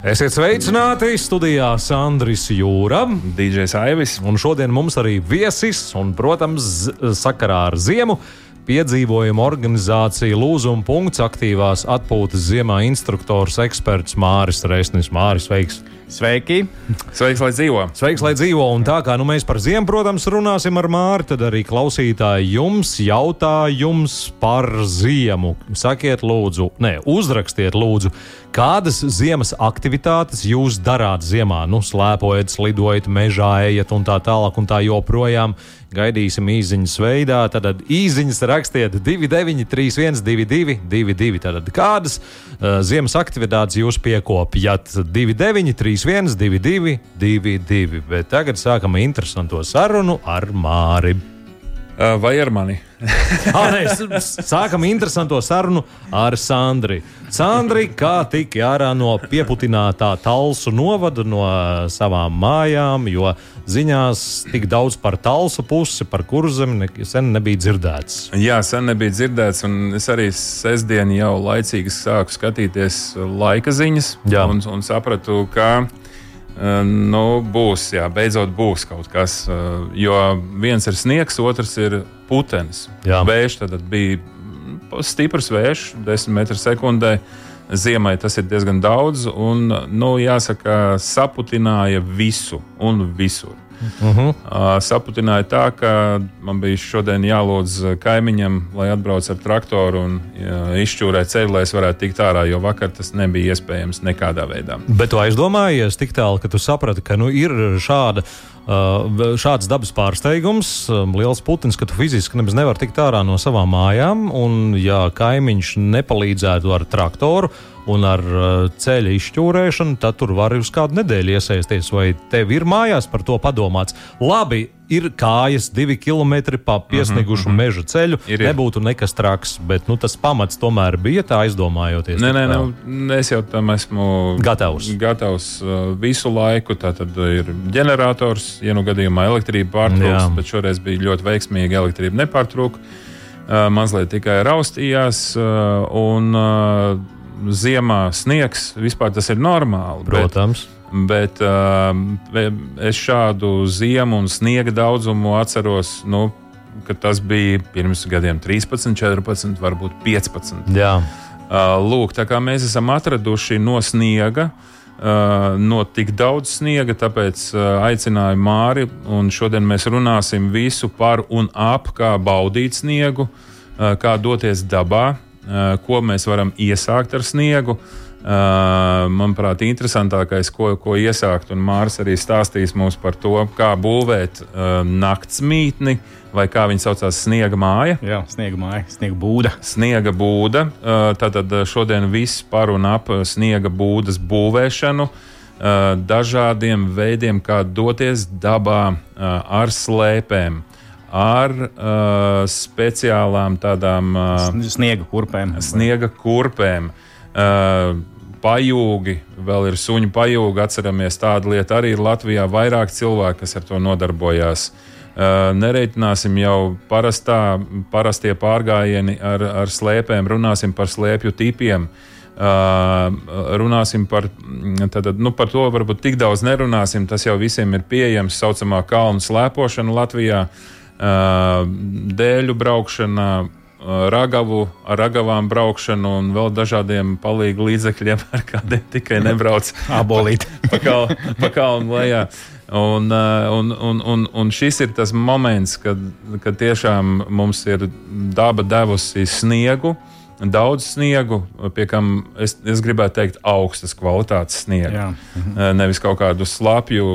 Esiet sveicināti studijā Sandris Jūra. DJs Aivis. Un šodien mums arī viesis, un, protams, sakarā ar ziemu piedzīvojuma organizācija Lūzuma punkts aktīvās atpūtas ziemā instruktors eksperts Māris Reisnis. Māris, sveiks! Sveiki! Sveiks, lai dzīvo! Sveiks, lai dzīvo! Un tā kā nu, mēs par ziemu, protams, runāsim ar Māri, tad arī klausītāji jums jautājums par ziemu. Sakiet, lūdzu, ne, uzrakstiet, lūdzu, kādas ziemas aktivitātes jūs darāt ziemā? Nu, slēpojat, slidojat, mežā ejat un tā tālāk un tā joprojām. Gaidīsim īsiņas veidā. Tad īsiņas rakstiet 293, 222, tātad kādas uh, ziemas aktivitātes jūs piekopjat 293, 22, 22. Bet tagad sākam interesanto sarunu ar Māri. Uh, Vai ar mani? Ah, nē, sākam interesanto sarunu ar Sandri. Sandri, kā tika ārā no pieputinātā talsu novada no uh, savām mājām, jo ziņās tik daudz par talsu pusi, par kurzemi ne, sen nebija dzirdēts. Jā, sen nebija dzirdēts, un es arī sestdien jau laicīgi sāku skatīties laika ziņas. Jā. Un, un sapratu, ka nu, būs, jā, beidzot būs kaut kas. uh, Jo viens ir sniegs, otrs ir putenis. Vējš tad bija mm, stiprs vējš, 10 metru sekundē. Ziemai tas ir diezgan daudz, un, nu, jāsaka, saputināja visu un visur. Uh -huh. Uh, saputināja tā, ka man bija šodien jālūdz kaimiņam, lai atbrauc ar traktoru un uh, izšķūrē ceļu, lai es varētu tikt ārā, jo vakar tas nebija iespējams nekādā veidā. Bet tu aizdomājies tik tālu, ka tu saprati, ka nu, ir šāda. Uh, šāds dabas pārsteigums, um, liels putns, ka tu fiziski nemaz nevari tikt ārā no savām mājām. Un, ja kaimiņš nepalīdzētu ar traktoru un ar uh, ceļa izšķūrēšanu, tad tur var uz kādu nedēļu iesaisties. Vai tev ir mājās par to padomāts? Labi, ir kājas divi kilometri pa piesniegušu uh -huh, meža ceļu. Ir, ir. Nebūtu nekas traks, bet nu, tas pamats tomēr bija tā aizdomājoties. Nē, tik nē, tālu. nu, es jau tam esmu Gatavs. gatavs uh, visu laiku. Tā tad ir ģenerators, ja nu gadījumā elektrība pārtrūks, bet šoreiz bija ļoti veiksmīgi elektrība nepārtrūka. Uh, mazliet tikai raustījās, uh, un uh, ziemā sniegs vispār tas ir normāli. bet- Protams. Bet uh, es šādu ziemu un sniega daudzumu atceros, nu, ka tas bija pirms gadiem 13, 14, varbūt 15. Jā. Uh, lūk, tā kā mēs esam atraduši no sniega. Uh, no tik daudz sniega, tāpēc uh, aicināju Māri, šodien mēs runāsim visu par un ap, kā baudīt sniegu, uh, kā doties dabā, ko mēs varam iesākt ar sniegu. Uh, manuprāt, interesantākais, ko, ko iesākt, un Mārs arī stāstīs mums par to, kā būvēt uh, naktsmītni, vai kā viņi saucās, sniega māja. Jā, sniega māja, sniega būda. Sniega būda. Tātad šodien viss par un ap sniega būdas būvēšanu, dažādiem veidiem, kā doties dabā ar slēpēm, ar uh, speciālām tādām uh, Sniega kurpēm. sniega kurpēm. Uh, pajūgi, vēl ir suņu pajūgi. Atceramies, tāda lieta arī ir Latvijā. Vairāk cilvēku, kas ar to nodarbojās. Uh, nereiķināsim jau parastā, parastie pārgājieni ar, ar slēpēm, runāsim par slēpju tipiem. Uh, runāsim par, tātad, nu, par to, varbūt tik daudz nerunāsim. Tas jau visiem ir pieejams. Tā saucamā kalnu slēpošana Latvijā, uh, dēļu braukšana, uh, ragavu, ar ragavām braukšanu un vēl dažādiem palīgu līdzekļiem, ar kādiem tikai nebrauc Abolīt. pa, kal, pa kalnu lejā. Un, uh, un, un, un, un šis ir tas moments, kad, kad tiešām mums ir daba devusi sniegu, daudz sniegu, pie kam es, es gribētu teikt augstas kvalitātes sniegu. Jā. Nevis kaut kādu slapju,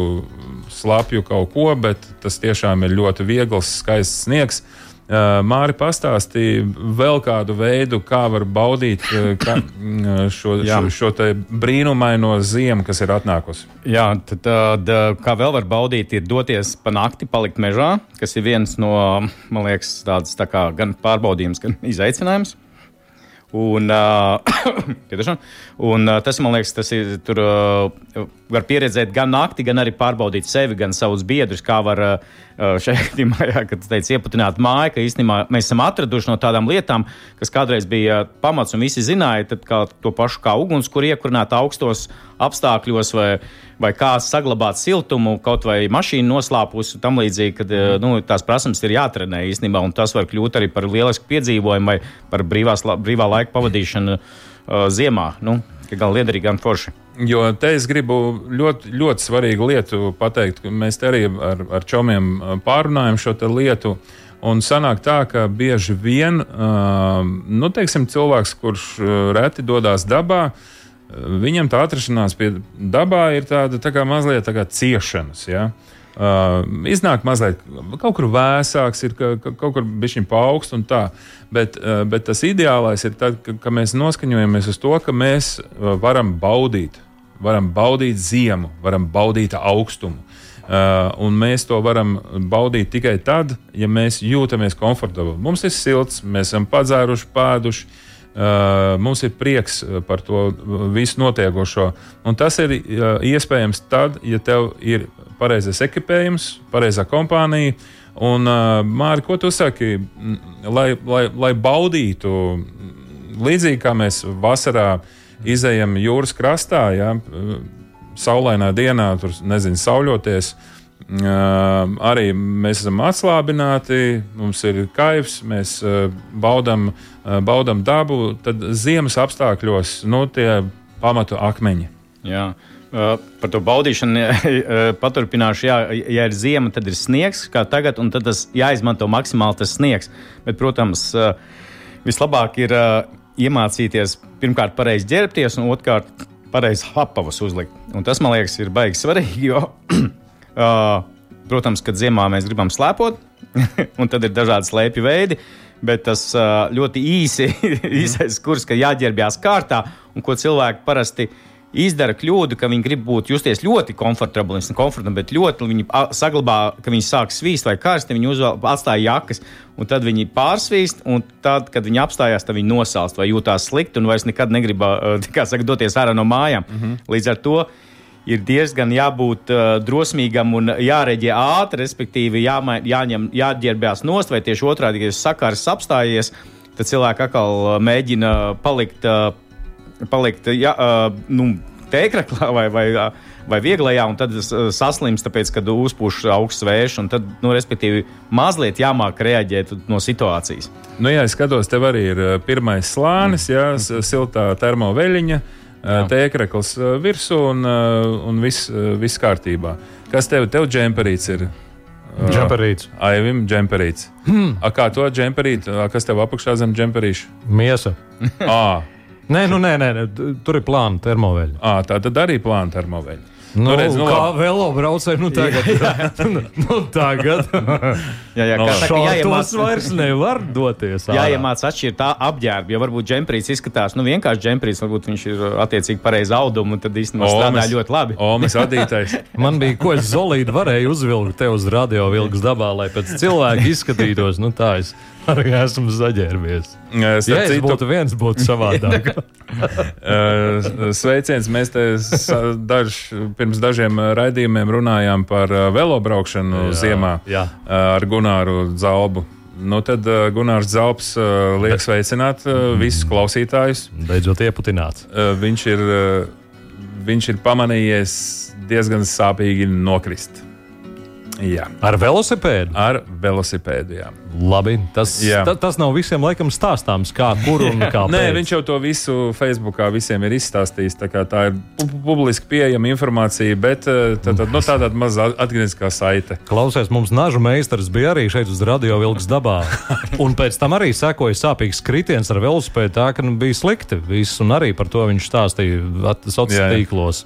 slapju kaut ko, bet tas tiešām ir ļoti viegls, skaists sniegs. Uh, Māri pastāstīja vēl kādu veidu, kā var baudīt uh, ka, mm, šo, Jā. šo, šo brīnumaino ziemu, kas ir atnākusi. Jā, tad, tad kā vēl var baudīt, ir doties pa nakti, palikt mežā, kas ir viens no, man liekas, tāds tā kā gan pārbaudījums, gan izaicinājums. Un, uh, un uh, tas, man liekas, tas ir. Tur uh, var pieredzēt gan nakti, gan arī pārbaudīt sevi, gan savus biedrus. Kā var uh, gadījumā, ja, kad teicu, ieputināt māju, ka īstenībā mēs esam atraduši no tādām lietām, kas kādreiz bija pamats un visi zināja, tad kā to pašu kā uguns, kur iekurināt augstos apstākļos, vai, vai kā saglabāt siltumu, kaut vai mašīnu noslāpus un tam līdzīgi, kad mm. nu, tās prasības ir jātrenē īstenībā, un tas var kļūt arī par lielisku piedzīvojumu vai par brīvās, brīvā laika pavadīšanu uh, ziemā. Nu, gan liederīgi, gan forši. Jo te es gribu ļoti, ļoti svarīgu lietu pateikt. Mēs te arī ar, ar čomiem pārunājam šo lietu. Un sanāk tā, ka bieži vien uh, nu, teiksim, cilvēks, kurš reti dodas dabā, viņam tā atrašanās pie dabā ir tāda tā kā mazliet tā kā ciešanas. Ja? Uh, iznāk mazliet kaut kur vēsāks, ir ka, ka, kaut kur bišķiņ paaugst un tā. Bet, uh, bet tas ideālais ir tad, ka, ka mēs noskaņojamies uz to, ka mēs uh, varam baudīt, varam baudīt ziemu, varam baudīt augstumu. Uh, un mēs to varam baudīt tikai tad, ja mēs jūtamies komfortabli. Mums ir silts, mēs esam padzēruši, pēduši, Uh, mums ir prieks par to visu notiekošo. Un tas ir uh, iespējams tad, ja tev ir pareizais ekipējums, pareizā kompānija. Un, Mārķis, ko tu saki, lai, lai, lai baudītu, līdzīgi kā mēs vasarā izējam jūras krastā, ja, saulainā dienā, tur nezinu, sauļoties. Uh, arī mēs esam atslābināti, mums ir kaivs, mēs uh, baudām, uh, baudām dabu. Tad ziemas apstākļos nu, tie pamatu akmeņi. Jā. Uh, par to baudīšanu uh, paturpināšu. Jā, ja ir ziema, tad ir sniegs, kā tagad, un tad tas jāizmanto maksimāli tas sniegs. Bet, protams, uh, vislabāk ir iemācīties pirmkārt pareizi ģērbties, un otrkārt pareizi apavus uzlikt. Un tas, man liekas, ir baigi svarīgi, jo Uh, protams, kad ziemā mēs gribam slēpot, un tad ir dažādi slēpju veidi. Bet tas uh, ļoti īsi, īsais kurs, ka jāģērbjas kārtā, un ko cilvēki parasti izdara kļūdu, ka viņi grib būt justies ļoti komfortabli, komfortabli bet ļoti viņi saglabā, ka viņi sāk svīst vai karsti, viņi uzvēl, atstāja jakas, un tad viņi pārsvīst, un tad, kad viņi apstājās, tad viņi nosalst vai jūtās slikti un vairs nekad negrib, saka, doties ārā no mājām. Mm -hmm. Līdz ar to ir diezgan jābūt uh, drosmīgam un jāreģē ātri, respektīvi jāma, jāņem, jāģērbjas nost, vai tieši otrādi, ja sakars apstājies, tad cilvēki atkal mēģina palikt, uh, palikt uh, nu, tēkraklā vai, vai, vai vieglajā, un tad saslimst, tāpēc, kad uzpūš augsts vējš, un tad, nu, respektīvi, mazliet jāmāk reaģēt no situācijas. Nu, jā, es skatos, tev arī ir pirmais slānis, jā, siltā termoveļiņa tēkrekls virsū un, un viss vis kārtībā. Kas tev, tev džemperīts ir? Džemperīts. Aivim, džemperīts. Hmm. A, kā to džemperīt? A, kas tev apakšā zem džemperīša? Miesa. à. Nē, nu, nē, nē, tur ir plāna termoveļa. À, tā tad arī plāna termoveļa. Nu, nu, redz, nu, kā velo braucēji, nu tagad. jā, jā. nu, tagad. jā, jā, Nu, kā saka, jāiemāc- vairs nevar doties. ārā. Jāiemācās atšķirt tā apģērbu, jo varbūt džemprīts izskatās, nu vienkārši džemprīts, varbūt viņš ir uh, attiecīgi pareizi audumu, un tad īstenībā strādā ļoti labi. Omas adītais. Man bija ko es zolīti varēju uzvilkt te uz radio vilks dabā, lai pēc cilvēka izskatītos. Nu, tā es arī esmu zaģērbies. Ja Starp es citu, būtu viens, būtu savādāk. Uh, Sveiciens! Mēs te daž, pirms dažiem raidījumiem runājām par uh, velobraukšanu Jā, ziemā jā. uh, ar Gunāru Zalbu. Nu, tad uh, Gunārs Zalbs uh, liek sveicināt uh, visus klausītājus. Beidzot ieputināts. Uh, viņš, ir, uh, viņš ir pamanījies diezgan sāpīgi nokrist. Jā, Ar velosipēdu? ar velosipēdu. Jā. Labi, tas, Jā. ta, tas nav visiem laikam stāstāms, kā, kur un kā. Nē, viņš jau to visu Facebookā visiem ir izstāstījis. Tā, tā ir pu pu- publiski pieejama informācija, bet eh, tā, tā, no tā tāda maza atgriezniskā saite. Klausies, mums naža meistars bija arī šeit uz radio vilks dabā. Un pēc tam arī sekoja sāpīgs kritiens ar velosipēdu, tā ka nu, bija slikti. Viss, un arī par to viņš stāstīja sociālos tīklos.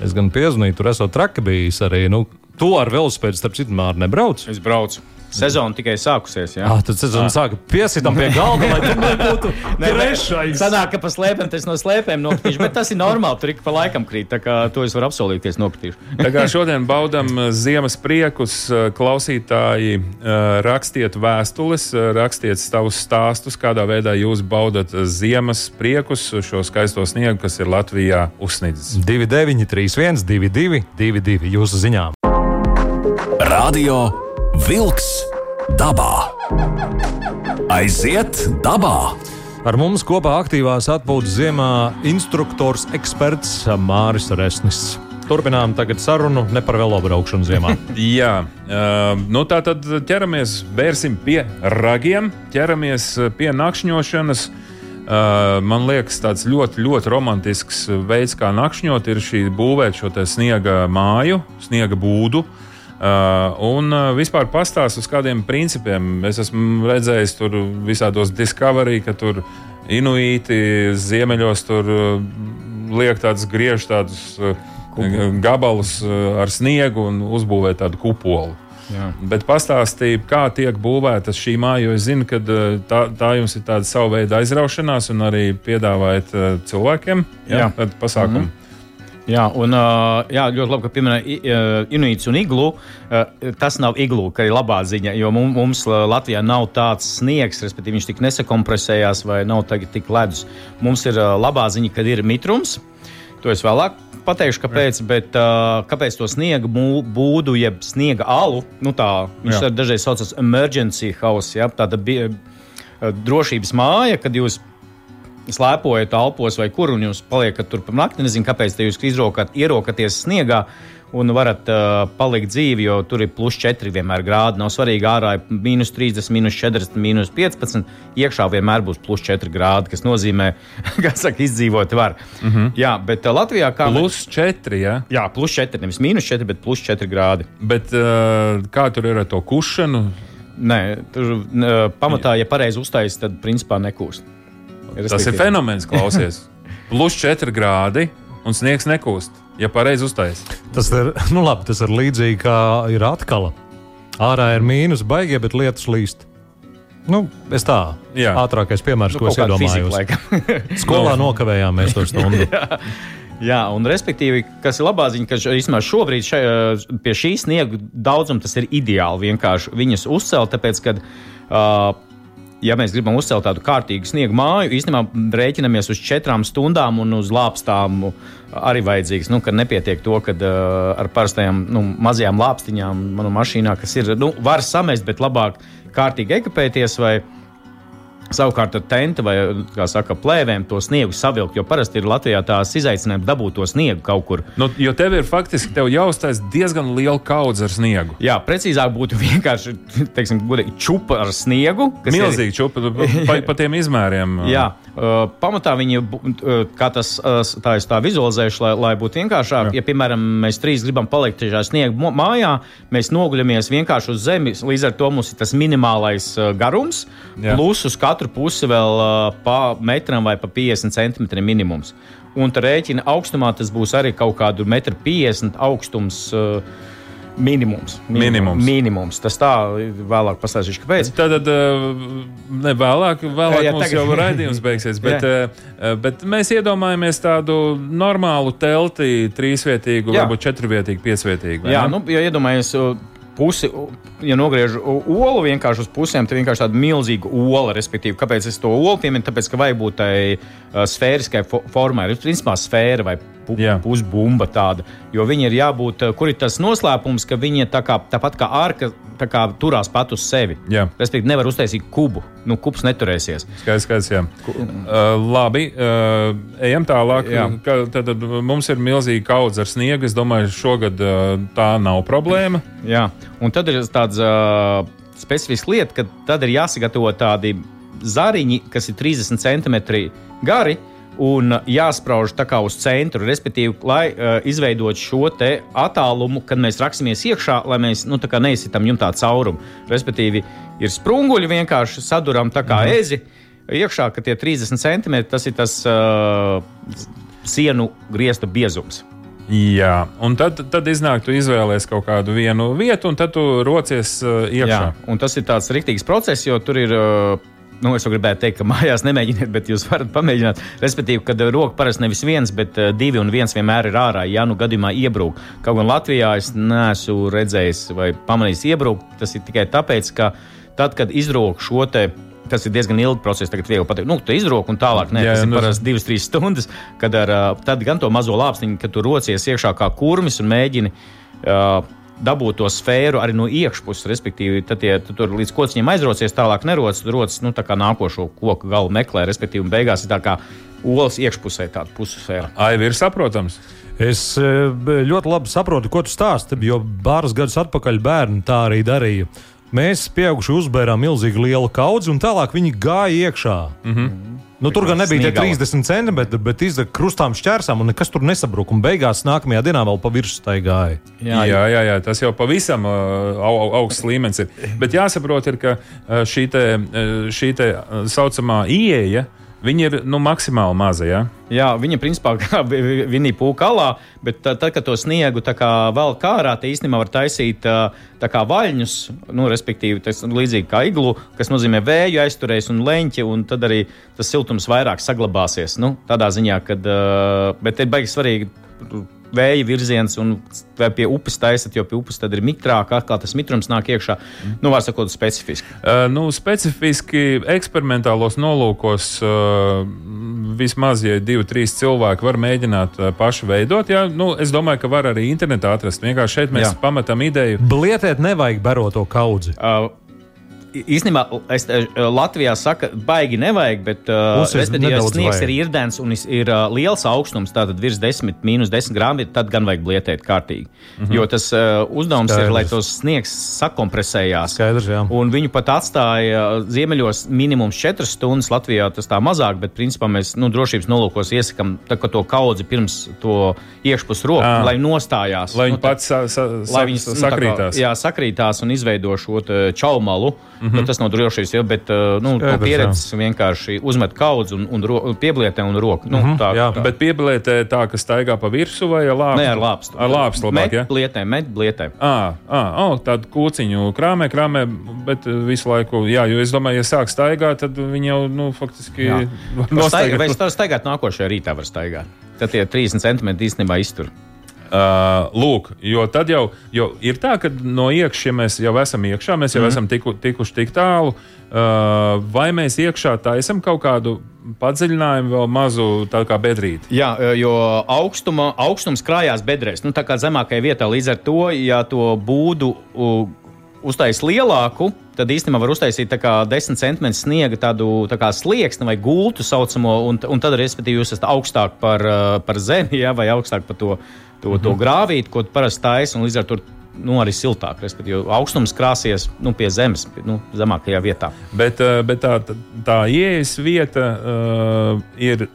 Es gan piezvanīju, tur esot traki bijis arī. Nu, to ar velosipēdu, starp citu, māri nebrauc. Es braucu. Sezona tikai sākusies. Jā, ah, tad sezona sāka piesitam pie galda, lai tur nebūtu trešais. Sanāk, ka pa slēpēm tas no slēpēm nokritīšu, bet tas ir normāli, tur ik pa laikam krīt, tā kā to es varu apsolīties nokritīšu. tā kā šodien baudam ziemas priekus, klausītāji, rakstiet vēstules, rakstiet savus stāstus, kādā veidā jūs baudat ziemas priekus, šo skaisto sniegu, kas ir Latvijā uzsnidzis. 29, 31, 22, 22 jūsu ziņām. Radio Vilks dabā. Aiziet dabā! Ar mums kopā aktīvās atpūtas ziemā instruktors eksperts Māris Resnis. Turpinām tagad sarunu ne par velobraukšanu ziemā. Jā, uh, nu tā tad ķeramies, vērsim pie ragiem, ķeramies pie nakšņošanas. Uh, man liekas, tāds ļoti, ļoti romantisks veids, kā nakšņot, ir šī būvēt šo sniega māju, sniega būdu. Uh, Uh, un uh, vispār pastāst uz kādiem principiem. Es esmu redzējis tur visādos Discovery, ka tur inuīti ziemeļos tur uh, liek tādus griež tādus uh, gabalus uh, ar sniegu un uzbūvē tādu kupolu. Jā. Bet pastāstīja, kā tiek būvēta šī māja, jo es zinu, ka uh, tā, tā jums ir tāda sava veida aizraušanās, un arī piedāvājat uh, cilvēkiem jā, jā. tādu pasākumu. Mm -hmm. Jā, un, jā, ļoti labi, ka pieminēja Inuits un Iglu. Tas nav Iglu, ka ir labā ziņa, jo mums Latvijā nav tāds sniegs, respektīvi viņš tik nesakompresējās vai nav tik ledus. Mums ir labā ziņa, kad ir mitrums. To es vēlāk pateikšu, kāpēc. Bet, uh, kāpēc to sniega būdu, jeb sniega alu, nu tā, viņš dažreiz saucas emergency house, ja, tāda bija drošības māja, kad jūs slēpojat alpos vai kur, un jūs paliekat tur pa nakti. Nezinu, kāpēc jūs izrokat, ierokaties sniegā. Un varat uh, palikt dzīvi, jo tur ir plus 4 vienmēr grādi. Nav svarīgi, ārā ir minus 30, minus 40, minus 15. Iekšā vienmēr būs plus 4 grādi, kas nozīmē, ka saka, izdzīvot var. Mm -hmm. Jā, bet uh, Latvijā kā. Plus 4, jā? Jā, plus 4, nevis minus 4, bet plus 4 grādi. Bet uh, kā tur ir ar to kušanu? Nē, tur uh, pamatā, ja pareizi uztaisīt, tad principā nekūst. Tas ir fenomens, klausies. Plus 4 grādi un sniegs nekūst. Ja pareizi uztaisīt, tas ir nu labi, tas ir līdzīgi kā ir atkal. Ārā ir mīnus, baigie, bet lietus līst. Nu, es tā Jā. ātrākais piemērs, nu, ko es iedomājos. Skolā nokavējāmies to stundu. Jā. Jā, un respektīvi, kas ir labā ziņa, ka īstenībā šobrīd šajā, pie šī sniega daudzuma tas ir ideāli vienkārši viņas uzcelt, tāpēc, ka uh, ja mēs gribam uzcelt tādu kārtīgu sniega māju, īstenībā rēķinamies uz četrām stundām un uz lāpstām arī vajadzīgs. Nu, kad nepietiek to, ka uh, ar parastajām nu, mazajām lāpstiņām manā mašīnā, kas ir, nu, var samest, bet labāk kārtīgi ekipēties. Vai, Savukārt ar tenta vai saka, plēvēm to sniegu savilkt, jo parasti ir Latvijā tās izaicinājums dabūt to sniegu kaut kur. Nu, jo tev ir faktiski tev jāuztais diezgan liela kaudze ar sniegu. Jā, precīzāk būtu vienkārši teiksim, čupa ar sniegu. Milzīgi ir... čupa pa, pa tiem izmēriem. Jā, pamatā viņi, kā tas tā es tā visualizēšu, lai, lai būtu vienkāršāk. Jā. Ja, piemēram, mēs trīs gribam palikt šajā sniega mājā, mēs noguļamies vienkārši uz zemes, līdz ar to mums ir tas minimālais garums, Jā. plus uz katru pusi vēl pa metram vai pa 50 centimetriem minimums. Un tā rēķina augstumā tas būs arī kaut kādu 1,50 m augstums. Uh, Minimums, minimums. minimums. Tas tā vēlāk pastāstīšu, kāpēc. Tad, tad ne vēlāk, vēlāk jā, jā, mums jau raidījums beigsies. Bet, bet mēs iedomājamies tādu normālu telti, trīsvietīgu, jā. varbūt četrvietīgu, piecvietīgu. Jā, nu, ja iedomājamies pusi, ja nogriež olu vienkārši uz pusēm, tad vienkārši tāda milzīga ola. Respektīvi, kāpēc es to olu pieminu? Tāpēc, ka vajag būt uh, sfēriskai formai. Ir principā sfēra vai pu pusbumba tāda. Jo viņi ir jābūt, uh, kur ir tas noslēpums, ka viņi tā kā, tāpat kā ārka kā, turās pat uz sevi. Jā. Respektīvi, nevar uztaisīt kubu. Nu, kubs neturēsies. Skaidrs, skaidrs. Jā. Uh, labi, uh, ejam tālāk. Ka, tad, tad mums ir milzīga kaudze ar sniegu. Es domāju, šogad uh, tā nav problēma. Jā, un tad ir tāds uh, specifisks lieta, ka tad ir jāsagatavo tādi zariņi, kas ir 30 centimetri gari un jāsprauž tā kā uz centru, respektīvi, lai uh, izveidotu šo attālumu, kad mēs raksimies iekšā, lai mēs nu, neizsitam jumtā caurumu. Respektīvi, ir sprunguļi vienkārši saduram tā kā mhm. ezi. Iekšā, ka tie 30 centimetri tas ir tas uh, sienu griezta biezums. Jā, un tad, tad iznāk, tu izvēlējies kaut kādu vienu vietu, un tad tu rocies uh, iekšā. Jā, un tas ir tāds rīktīgs process, jo tur ir. Uh, Nu, es gribēju teikt, ka mājās nemēģiniet, bet jūs varat pamēģināt. Respektīvi, kad roka parasti nevis viens, bet uh, divi un viens vienmēr ir ārā. Ja nu gadījumā iebrūk, kaut gan Latvijā es neesmu redzējis vai pamanījis iebrūkt, tas ir tikai tāpēc, ka tad, kad izrok šo te Tas ir diezgan ilgs process. Tagad viegli pateikt, nu, tu izrok un tālāk. Nē, Jā, tas ir nu, parasti divas, trīs stundas, kad ar tad gan to mazo lāpstiņu, kad tu rocies iekšā kā kurmis un mēģini. Uh, Dabūt to sfēru arī no iekšpuses, respektīvi, tad, ja tu tur līdz kociņiem aizraucies, tālāk nerodas, tad rodas nu, tā kā nākošo koku galu meklē, respektīvi, un beigās ir tā kā olas iekšpusē tāda pussfēra. Aivi ir saprotams. Es e, ļoti labi saprotu, ko tu stāsti, jo pāris gadus atpakaļ bērni tā arī darīja. Mēs, pieauguši, uzbērām milzīgi lielu kaudzi, un tālāk viņi gāja iekšā. Mm -hmm. Nu, tur gan nebija tie Sniegala. 30 centimetri, bet izdevās krustām šķērsām, un nekas tur nesabruka. Un beigās nākamajā dienā vēl pa virsmu tai gāja. Jā, jā, jā, jā, tas jau pavisam uh, au, au, augsts līmenis ir. Bet jāsaprot, ir, ka uh, šī, te, uh, uh, saucamā ieeja, viņa ir nu, maksimāli maza. Ja? Jā, viņa principā kā viņa pūka alā, bet tad, tad, kad to sniegu tā kā vēl kārā, te īstenībā var taisīt tā kā vaļņus, nu, respektīvi, tas līdzīgi kā iglu, kas nozīmē vēju aizturēs un leņķi, un tad arī tas siltums vairāk saglabāsies. Nu, tādā ziņā, kad, bet ir baigi svarīgi vēja virziens, un vai pie upes taisat, jo pie upes tad ir mitrāk, atkal tas mitrums nāk iekšā. Nu, var sakot, specifiski. Uh, nu, specifiski eksperimentālos nolūkos uh, vismaz, ja divi, trīs cilvēki var mēģināt uh, paši veidot, jā, nu, es domāju, ka var arī internetā atrast. Vienkārši šeit mēs Jā. pametam ideju. Blietēt nevajag barot to kaudzi. Uh, Īstenībā es, uh, Latvijā saka, baigi nevajag, bet uh, sniegs vajag. ir irdens un ir uh, liels augstums, tātad virs 10, minus 10 grāmi, tad gan vajag blietēt kārtīgi. Mm -hmm. Jo tas uh, uzdevums Skaidrs. ir, lai tos sniegs sakompresējās. Skaidrs, jā. Un viņu pat atstāja uh, ziemeļos minimums 4 stundas. Latvijā tas tā mazāk, bet principā mēs nu, drošības nolūkos iesakām tā, ka to kaudzi pirms to iekšpus roku, Ā. lai nostājās. Lai Nu, viņi pats sa, sa, sa, viņas nu, tā kā- sakrītās. jā, sakrītās un izveido šo čaumalu. Mm -hmm. nu, tas nav drošības, jau, bet uh, nu, no Skaidrs, pieredzes vienkārši uzmet kaudzi un, un ro, pieblietē un roku. Nu, mm -hmm, tā, jā. tā. Bet piebilētē tā, ka staigā pa virsmu vai ar lāpstu? Nē, ar lāpstu. Ar lāpstu labāk, met ja? blietē, met blietē. À, à, oh, tādu kūciņu krāmē, krāmē, bet uh, visu laiku, jā, jo es domāju, ja sāk staigāt, tad viņi jau, nu, faktiski Jā. vai staigāt nākošajā rītā? Var staigāt. Tad tie 30 centimetri īstenībā iztur. Uh, lūk, jo tad jau jo ir tā, ka no iekšā, ja mēs jau esam iekšā, mēs jau mm. esam tiku, tikuši tik tālu, uh, vai mēs iekšā taisam kaut kādu padziļinājumu, vēl mazu tā kā bedrīti. Jā, e, jo augstuma, augstums krājās bedrēs. Nu, tā kā zemākajā vietā līdz ar to, ja to būdu uztaisīt lielāku, tad īstenībā var uztaisīt tā kā 10 centimetru sniega tādu tā slieksni vai gultu saucamo, un, un tad, respektīvi, jūs esat augstāk par, par zemi, ja, vai augstāk par to, to, to grāvīti, ko parasti taisi, un līdz ar to nu, arī siltāk. Respektīvi, augstums krāsies nu, pie zemes, nu, zemākajā vietā. Bet, bet tā, tā, tā ieejas vieta uh, ir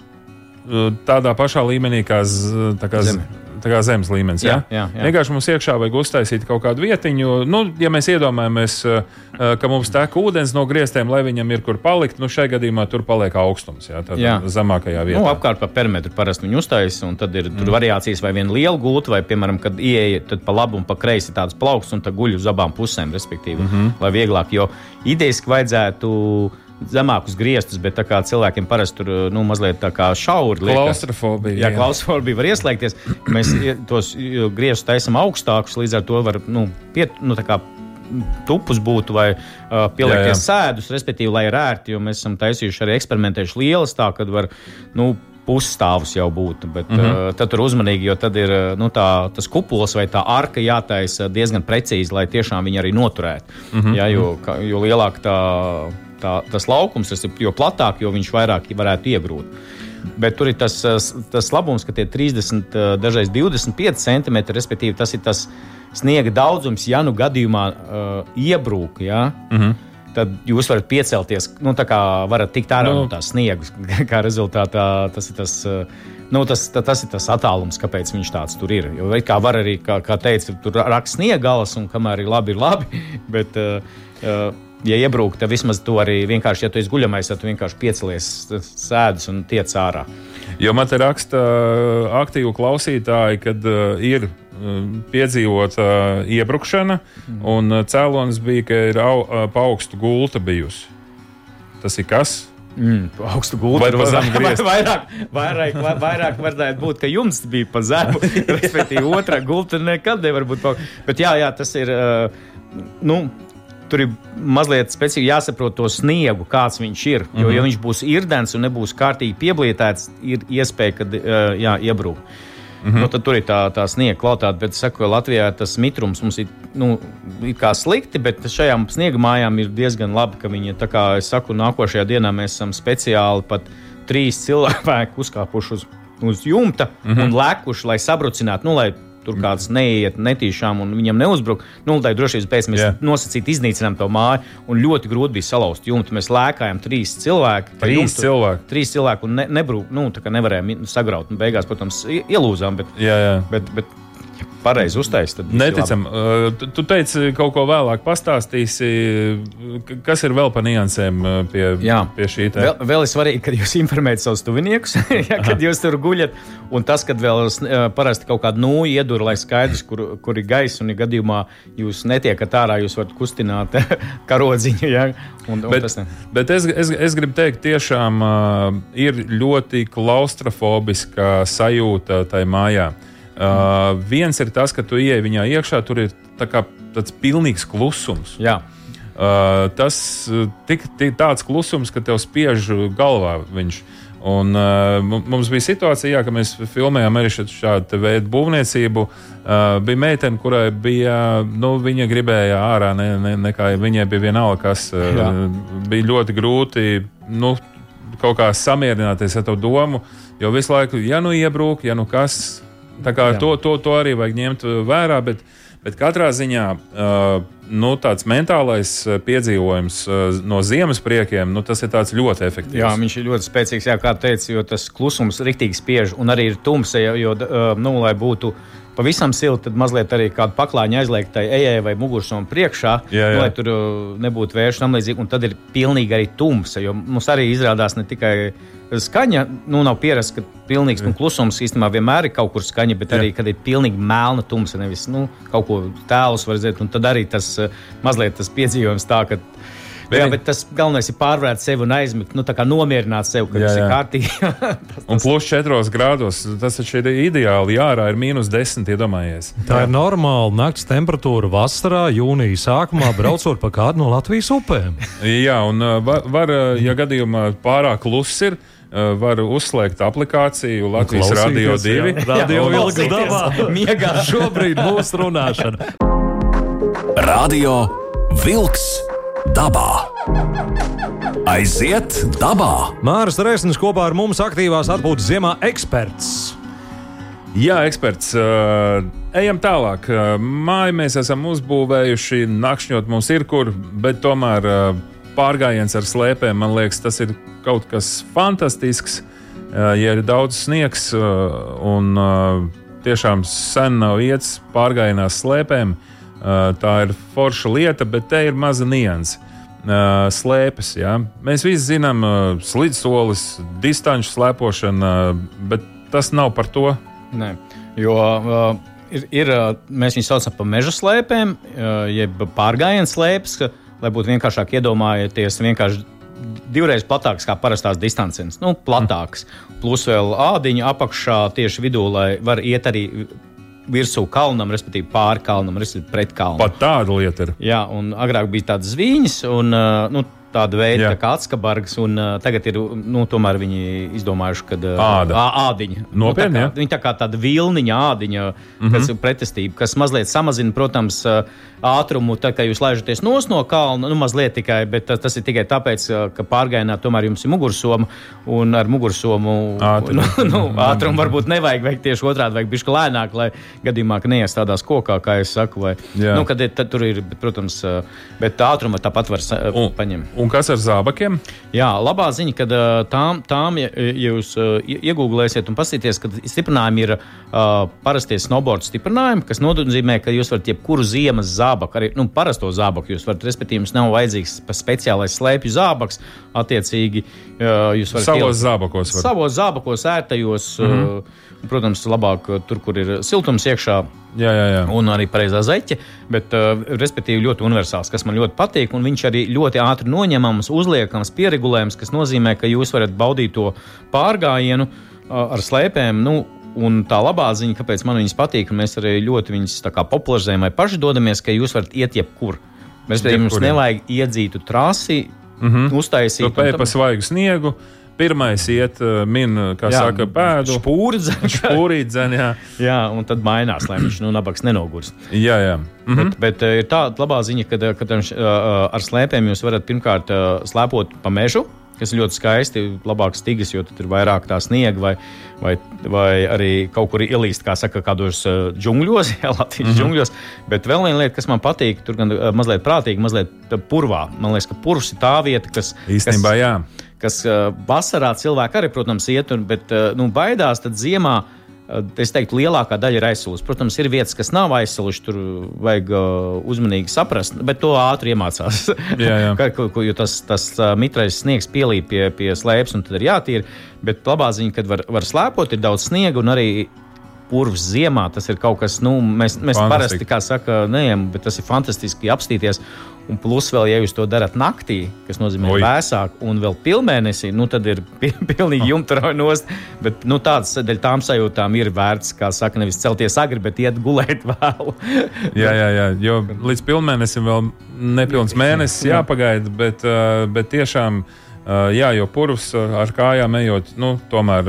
tādā pašā līmenī kā, z, kā Zeme. Tā kā zemes līmenis. Jā, Ja? jā, jā. Vienkārši mums iekšā vajag uztaisīt kaut kādu vietiņu. Nu, ja mēs iedomājamies, uh, uh, ka mums tek ūdens no griestiem, lai viņam ir kur palikt, nu šajā gadījumā tur paliek augstums. Jā, tādā Jā. zemākajā vietā. Nu, apkārt pa perimetru parasti viņi uztaisīs, un tad ir mm. variācijas vai viena liela gulta, vai, piemēram, kad ieeja tad pa labi un pa kreisi tāds plaukts, un tad guļ uz abām pusēm, respektīvi, mm -hmm. lai vieglāk. Jo idejaski vajadzētu zemākus griestus, bet kā cilvēkiem parasti tur nu, mazliet tā kā šauri liekas. Klaustrofobija. Jā, klaustrofobija var ieslēgties. Mēs tos griestus taisām augstākus, līdz ar to var nu, piet, nu, kā tupus būtu vai uh, pieliekties sēdus, respektīvi, lai ir ērti, jo mēs esam taisījuši arī eksperimentējuši lielas tā, kad var. Nu, Pusstāvus jau būtu, bet mm -hmm. uh, tad tur uzmanīgi, jo tad ir nu, tā, tas kupols vai tā arka jātaisa diezgan precīzi, lai tiešām viņi arī noturētu. Mm -hmm. Jā, jo, ka, jo lielāk tā, tā, tas laukums, tas ir, jo platāk, jo viņš vairāk varētu iegrūt. Bet tur ir tas, tas, tas labums, ka tie 30, eh, dažreiz 25 centimetri, respektīvi, tas ir tas sniega daudzums, ja nu gadījumā uh, iebrūk. Ja? Mm -hmm. Tad jūs varat piecelties, nu, tā kā varat tikt ārā Nu. no tā sniega. Kā rezultātā tas ir tas, nu, tas, ta- tas, ir tas attālums, kāpēc viņš tāds tur ir. Jo, kā var arī, kā, kā teica, tur raksta sniega galas, un kamēr ir labi, ir labi. Bet, uh, ja iebrūk, tad vismaz to arī vienkārši, ja tu esi guļamais, tad tu vienkārši piecelies, sēdus un tiec ārā. Jo man te raksta aktīvu klausītāji, kad ir piedzīvota iebrukšana, mm. un cēlonis bija, ka ir au, uh, pa augstu gulta bijusi. Tas ir kas? Mm, augstu gultu vai pa zemu griezt. Vairāk, vairāk, vairāk varētu būt, ka jums bija pa zemu. Respektīvi, otrā gulta nekad nevar būt. Pa... Bet jā, jā, tas ir. Nu, Tur ir mazliet specifiski jāsaprot to sniegu, kāds viņš ir. Jo, mm -hmm. ja viņš būs irdens un nebūs kārtīgi pieblietēts, ir iespēja, ka uh, jā, iebrūk. Mm -hmm. nu, tad tur ir tā, tā sniega kvalitāte. Bet, saku, Latvijā tas mitrums mums ir, nu, ir kā slikti, bet šajām sniega mājām ir diezgan labi, ka viņi, tā kā es saku, nākošajā dienā mēs esam speciāli pat trīs cilvēki uzkāpuši uz, uz jumta mm -hmm. un lēkuši, lai sabrucinātu, nu, lai tur kāds neiet netīšām un viņam neuzbruk. Nu, tā ir drošības pēc mēs yeah. nosacīt iznīcinām to māju. Un ļoti grūti bija salauzt jumtu. Mēs lēkājām trīs cilvēki. Trīs jumtu, cilvēki. Trīs cilvēki un ne, nebrūk, nu, nevarējām sagraut. Un beigās, protams, ielūzām. Bet, jā, jā. bet, bet pareizi uztaisīt. Neticam. Uh, tu, tu teici, kaut ko vēlāk pastāstīsi. Kas ir vēl par niansēm pie, Jā. pie šī tā? Vēl, vēl ir svarīgi, kad jūs informējat savus tuviniekus, ja, kad jūs tur guļat. Un tas, kad vēl parasti kaut kādu nūju iedur, lai skaidrs, kur, kur ir gaisa, un ja gadījumā jūs netiekat ārā, jūs varat kustināt karodziņu. Ja, un, un bet, ne. bet es, es, es gribu teikt, tiešām uh, ir ļoti klaustrofobiska sajūta tajā mājā. Uh, viens ir tas, ka tu ieej viņā iekšā, tur ir tā kā, tāds pilnīgs klusums. Jā. Uh, tas tik, tik tāds klusums, ka tev spiež galvā viņš. Un, uh, mums bija situācija, jā, ka mēs filmējām arī šādu veidu būvniecību. Uh, bija meitene, kurai bija, nu, viņa gribēja ārā, ne, ne, nekā viņai bija vienalga, kas uh, jā. bija ļoti grūti nu, kaut kā samierināties ar to domu. Jo visu laiku, ja nu iebrūk, ja nu kas, Tā kā to, to, to arī vajag ņemt vērā. Bet, bet katrā ziņā nu, tāds mentālais piedzīvojums no ziemas priekiem, nu, tas ir ļoti efektīvs. Jā, viņš ir ļoti spēcīgs, jā, kā teica, jo tas klusums rīktīgi spiež un arī ir tums, jo, nu, lai būtu pavisam silti, tad mazliet arī kādu paklājiņu aizliegt tai ejai vai mugursomam priekšā, jā, jā. Nu, lai tur nebūtu vērš tam līdzīgi. Un tad ir pilnīgi arī tumsa, jo mums arī izrādās ne tikai skaņa, nu, nav pierasts, ka pilnīgs nu, klusums īstenībā vienmēr ir kaut kur skaņa, bet arī, Jā. kad ir pilnīgi melna tumsa, nevis nu, kaut ko tēlus var redzēt. Tad arī tas eh, mazliet tas piedzīvojums tā, ka. Bet, jā, bet tas galvenais ir pārvērt sevi un aizmigt, nu, tā kā nomierināt sevi, ka jā, tas ir kārtīgi. tas. Un plus 4 grādos tas ir ideāli. Jā, ārā ir mīnus 10, iedomājies. Tā jā. ir normāla nakts temperatūra vasarā, jūnija sākumā, braucot pa kādu no Latvijas upēm. jā, un eh, var, var ja gadījumā pārāk kluss ir Eh, var uzslēgt aplikāciju Latvijas Radio 2. Radio ilgas dabā. Miegā šobrīd mūsu runāšana. Radio Vilks dabā. Aiziet dabā! Māris Rēsnis kopā ar mums aktīvās atpūtas ziemā eksperts. Jā, eksperts. Uh, ejam tālāk. Māju mēs esam uzbūvējuši, nakšņot mums ir kur, bet tomēr pārgājiens ar slēpēm, man liekas, tas ir kaut kas fantastisks. Ja ir daudz sniegs un tiešām sen nav iets pārgājienās slēpēm, tā ir forša lieta, bet te ir maza nianses. Slēpes. Ja? Mēs visi zinām, slīdsolis, distanču slēpošana, bet tas nav par to. Nē, jo uh, ir, ir, mēs viņus saucam par meža slēpēm, uh, jeb pārgājienu slēpes. Uh, lai būtu vienkāršāk iedomājieties, vienkārši divreiz platāks kā parastās distances, nu, platāks. Plus vēl ādiņa apakšā tieši vidū, lai var iet arī virsū kalnam, respektīvi pāri kalnam, respektīvi pret kalnu. Pat tāda lieta ir. Jā, un agrāk bija tādas ziņas, un nu, tāda veida tā kā atskabargs, un uh, tagad ir nu, tomēr viņi izdomājuši, ka uh, Āda. ādiņa. Nopietni, nu, tā kā, viņa tā kā tāda vilniņa ādiņa, kas mm -hmm. ir pretestība, kas mazliet samazina, protams, ātrumu, tad, kad jūs laižaties no kalna, nu, mazliet tikai, bet tas, tas ir tikai tāpēc, ka pārgājienā tomēr jums ir mugursoma, un ar mugursomu ātrumu, nu, nu, ātrumu varbūt nevajag veikt tieši otrādi, vajag bišķi lēnāk, lai gadījumā, ka neiestādās kokā, kā es saku, vai, Jā. nu, kad ir, tur ir, protams, bet ātrumu tāpat var un, paņemt. Un kas ar zābakiem? Jā, labā ziņa, ka tām, tām, ja, jūs iegūlēsiet un paskatīsieties, ka stiprinājumi ir uh, parastie snowboard stiprinājumi, kas nozīmē, ka jūs varat jebkuru ziemas zābaku, arī nu, parasto zābaku, jūs varat, respektīvi, jums nav vajadzīgs speciālais slēpju zābaks. Attiecīgi, uh, jūs varat savos zābakos. Var. Savos zābakos, ērtajos. Mm -hmm. uh, Protams, labāk tur, kur ir siltums iekšā. Jā, jā, jā. Un arī pareizā zeķe, bet, uh, respektīvi, ļoti universāls, kas man ļoti patīk. Un viņš arī ļoti ātri noņemams, uzliekams, pieregulējams, kas nozīmē, ka jūs varat baudīt to pārgājienu ar slēpēm. Nu, Un tā labā ziņa, kāpēc man viņas patīk, un mēs arī ļoti viņas popularizējam vai paši dodamies, ka jūs varat iet jebkur. Mēs jums jebkur, nevajag iedzītu trasi, mm -hmm. uztaisīt. To pēc tam svaigu sniegu. Pirmais iet, uh, min, kā jā, saka, pēdu. Spūrīdzen. jā. jā, un tad mainās, lai viņš nu, nabaks nenogurst. Jā, jā. Mhm. Bet, bet uh, ir tāda labā ziņa, ka, ka ar slēpēm jūs varat pirmkārt slēpot pa mežu kas ir ļoti skaisti, labāk stigas, jo tur ir vairāk tā sniega, vai, vai, vai arī kaut kur ielīst, kā saka, kādos uh, džungļos, jā, Latvijas mm -hmm. džungļos. Bet vēl viena lieta, kas man patīk, tur gan uh, mazliet prātīgi, mazliet purvā. Man liekas, ka purvs ir tā vieta, kas. Īstenībā, kas, jā. Kas uh, vasarā cilvēki arī, protams, iet, un, bet uh, nu, baidās, tad ziemā Es teiktu, lielākā daļa ir aizsūlusi. Protams, ir vietas, kas nav aizsūluši, tur vajag uzmanīgi saprast, bet to ātri iemācās. jā, jā. Ka, jo tas, tas mitrais sniegs pielīp pie, pie slēpes, un tad ir jātīra. Bet labā ziņa, kad var, var slēpot, ir daudz sniega un arī purvs ziemā. Tas ir kaut kas, nu, mēs, mēs parasti, kā saka, neejam, bet tas ir fantastiski apstīties. Un plus vēl, ja jūs to darat naktī, kas nozīmē Oi. vēsāk, un vēl pilnmēnesī, nu tad ir pilnīgi jumta nost. Bet nu, tādas dēļ tām sajūtām ir vērts, kā saka, nevis celties agri, bet iet gulēt vēlu. jā, jā, jā, jo līdz pilnmēnesim vēl nepilns mēnesis jāpagaida, bet, uh, bet tiešām. Uh, jā, jo purvs uh, ar kājām ejot, nu, tomēr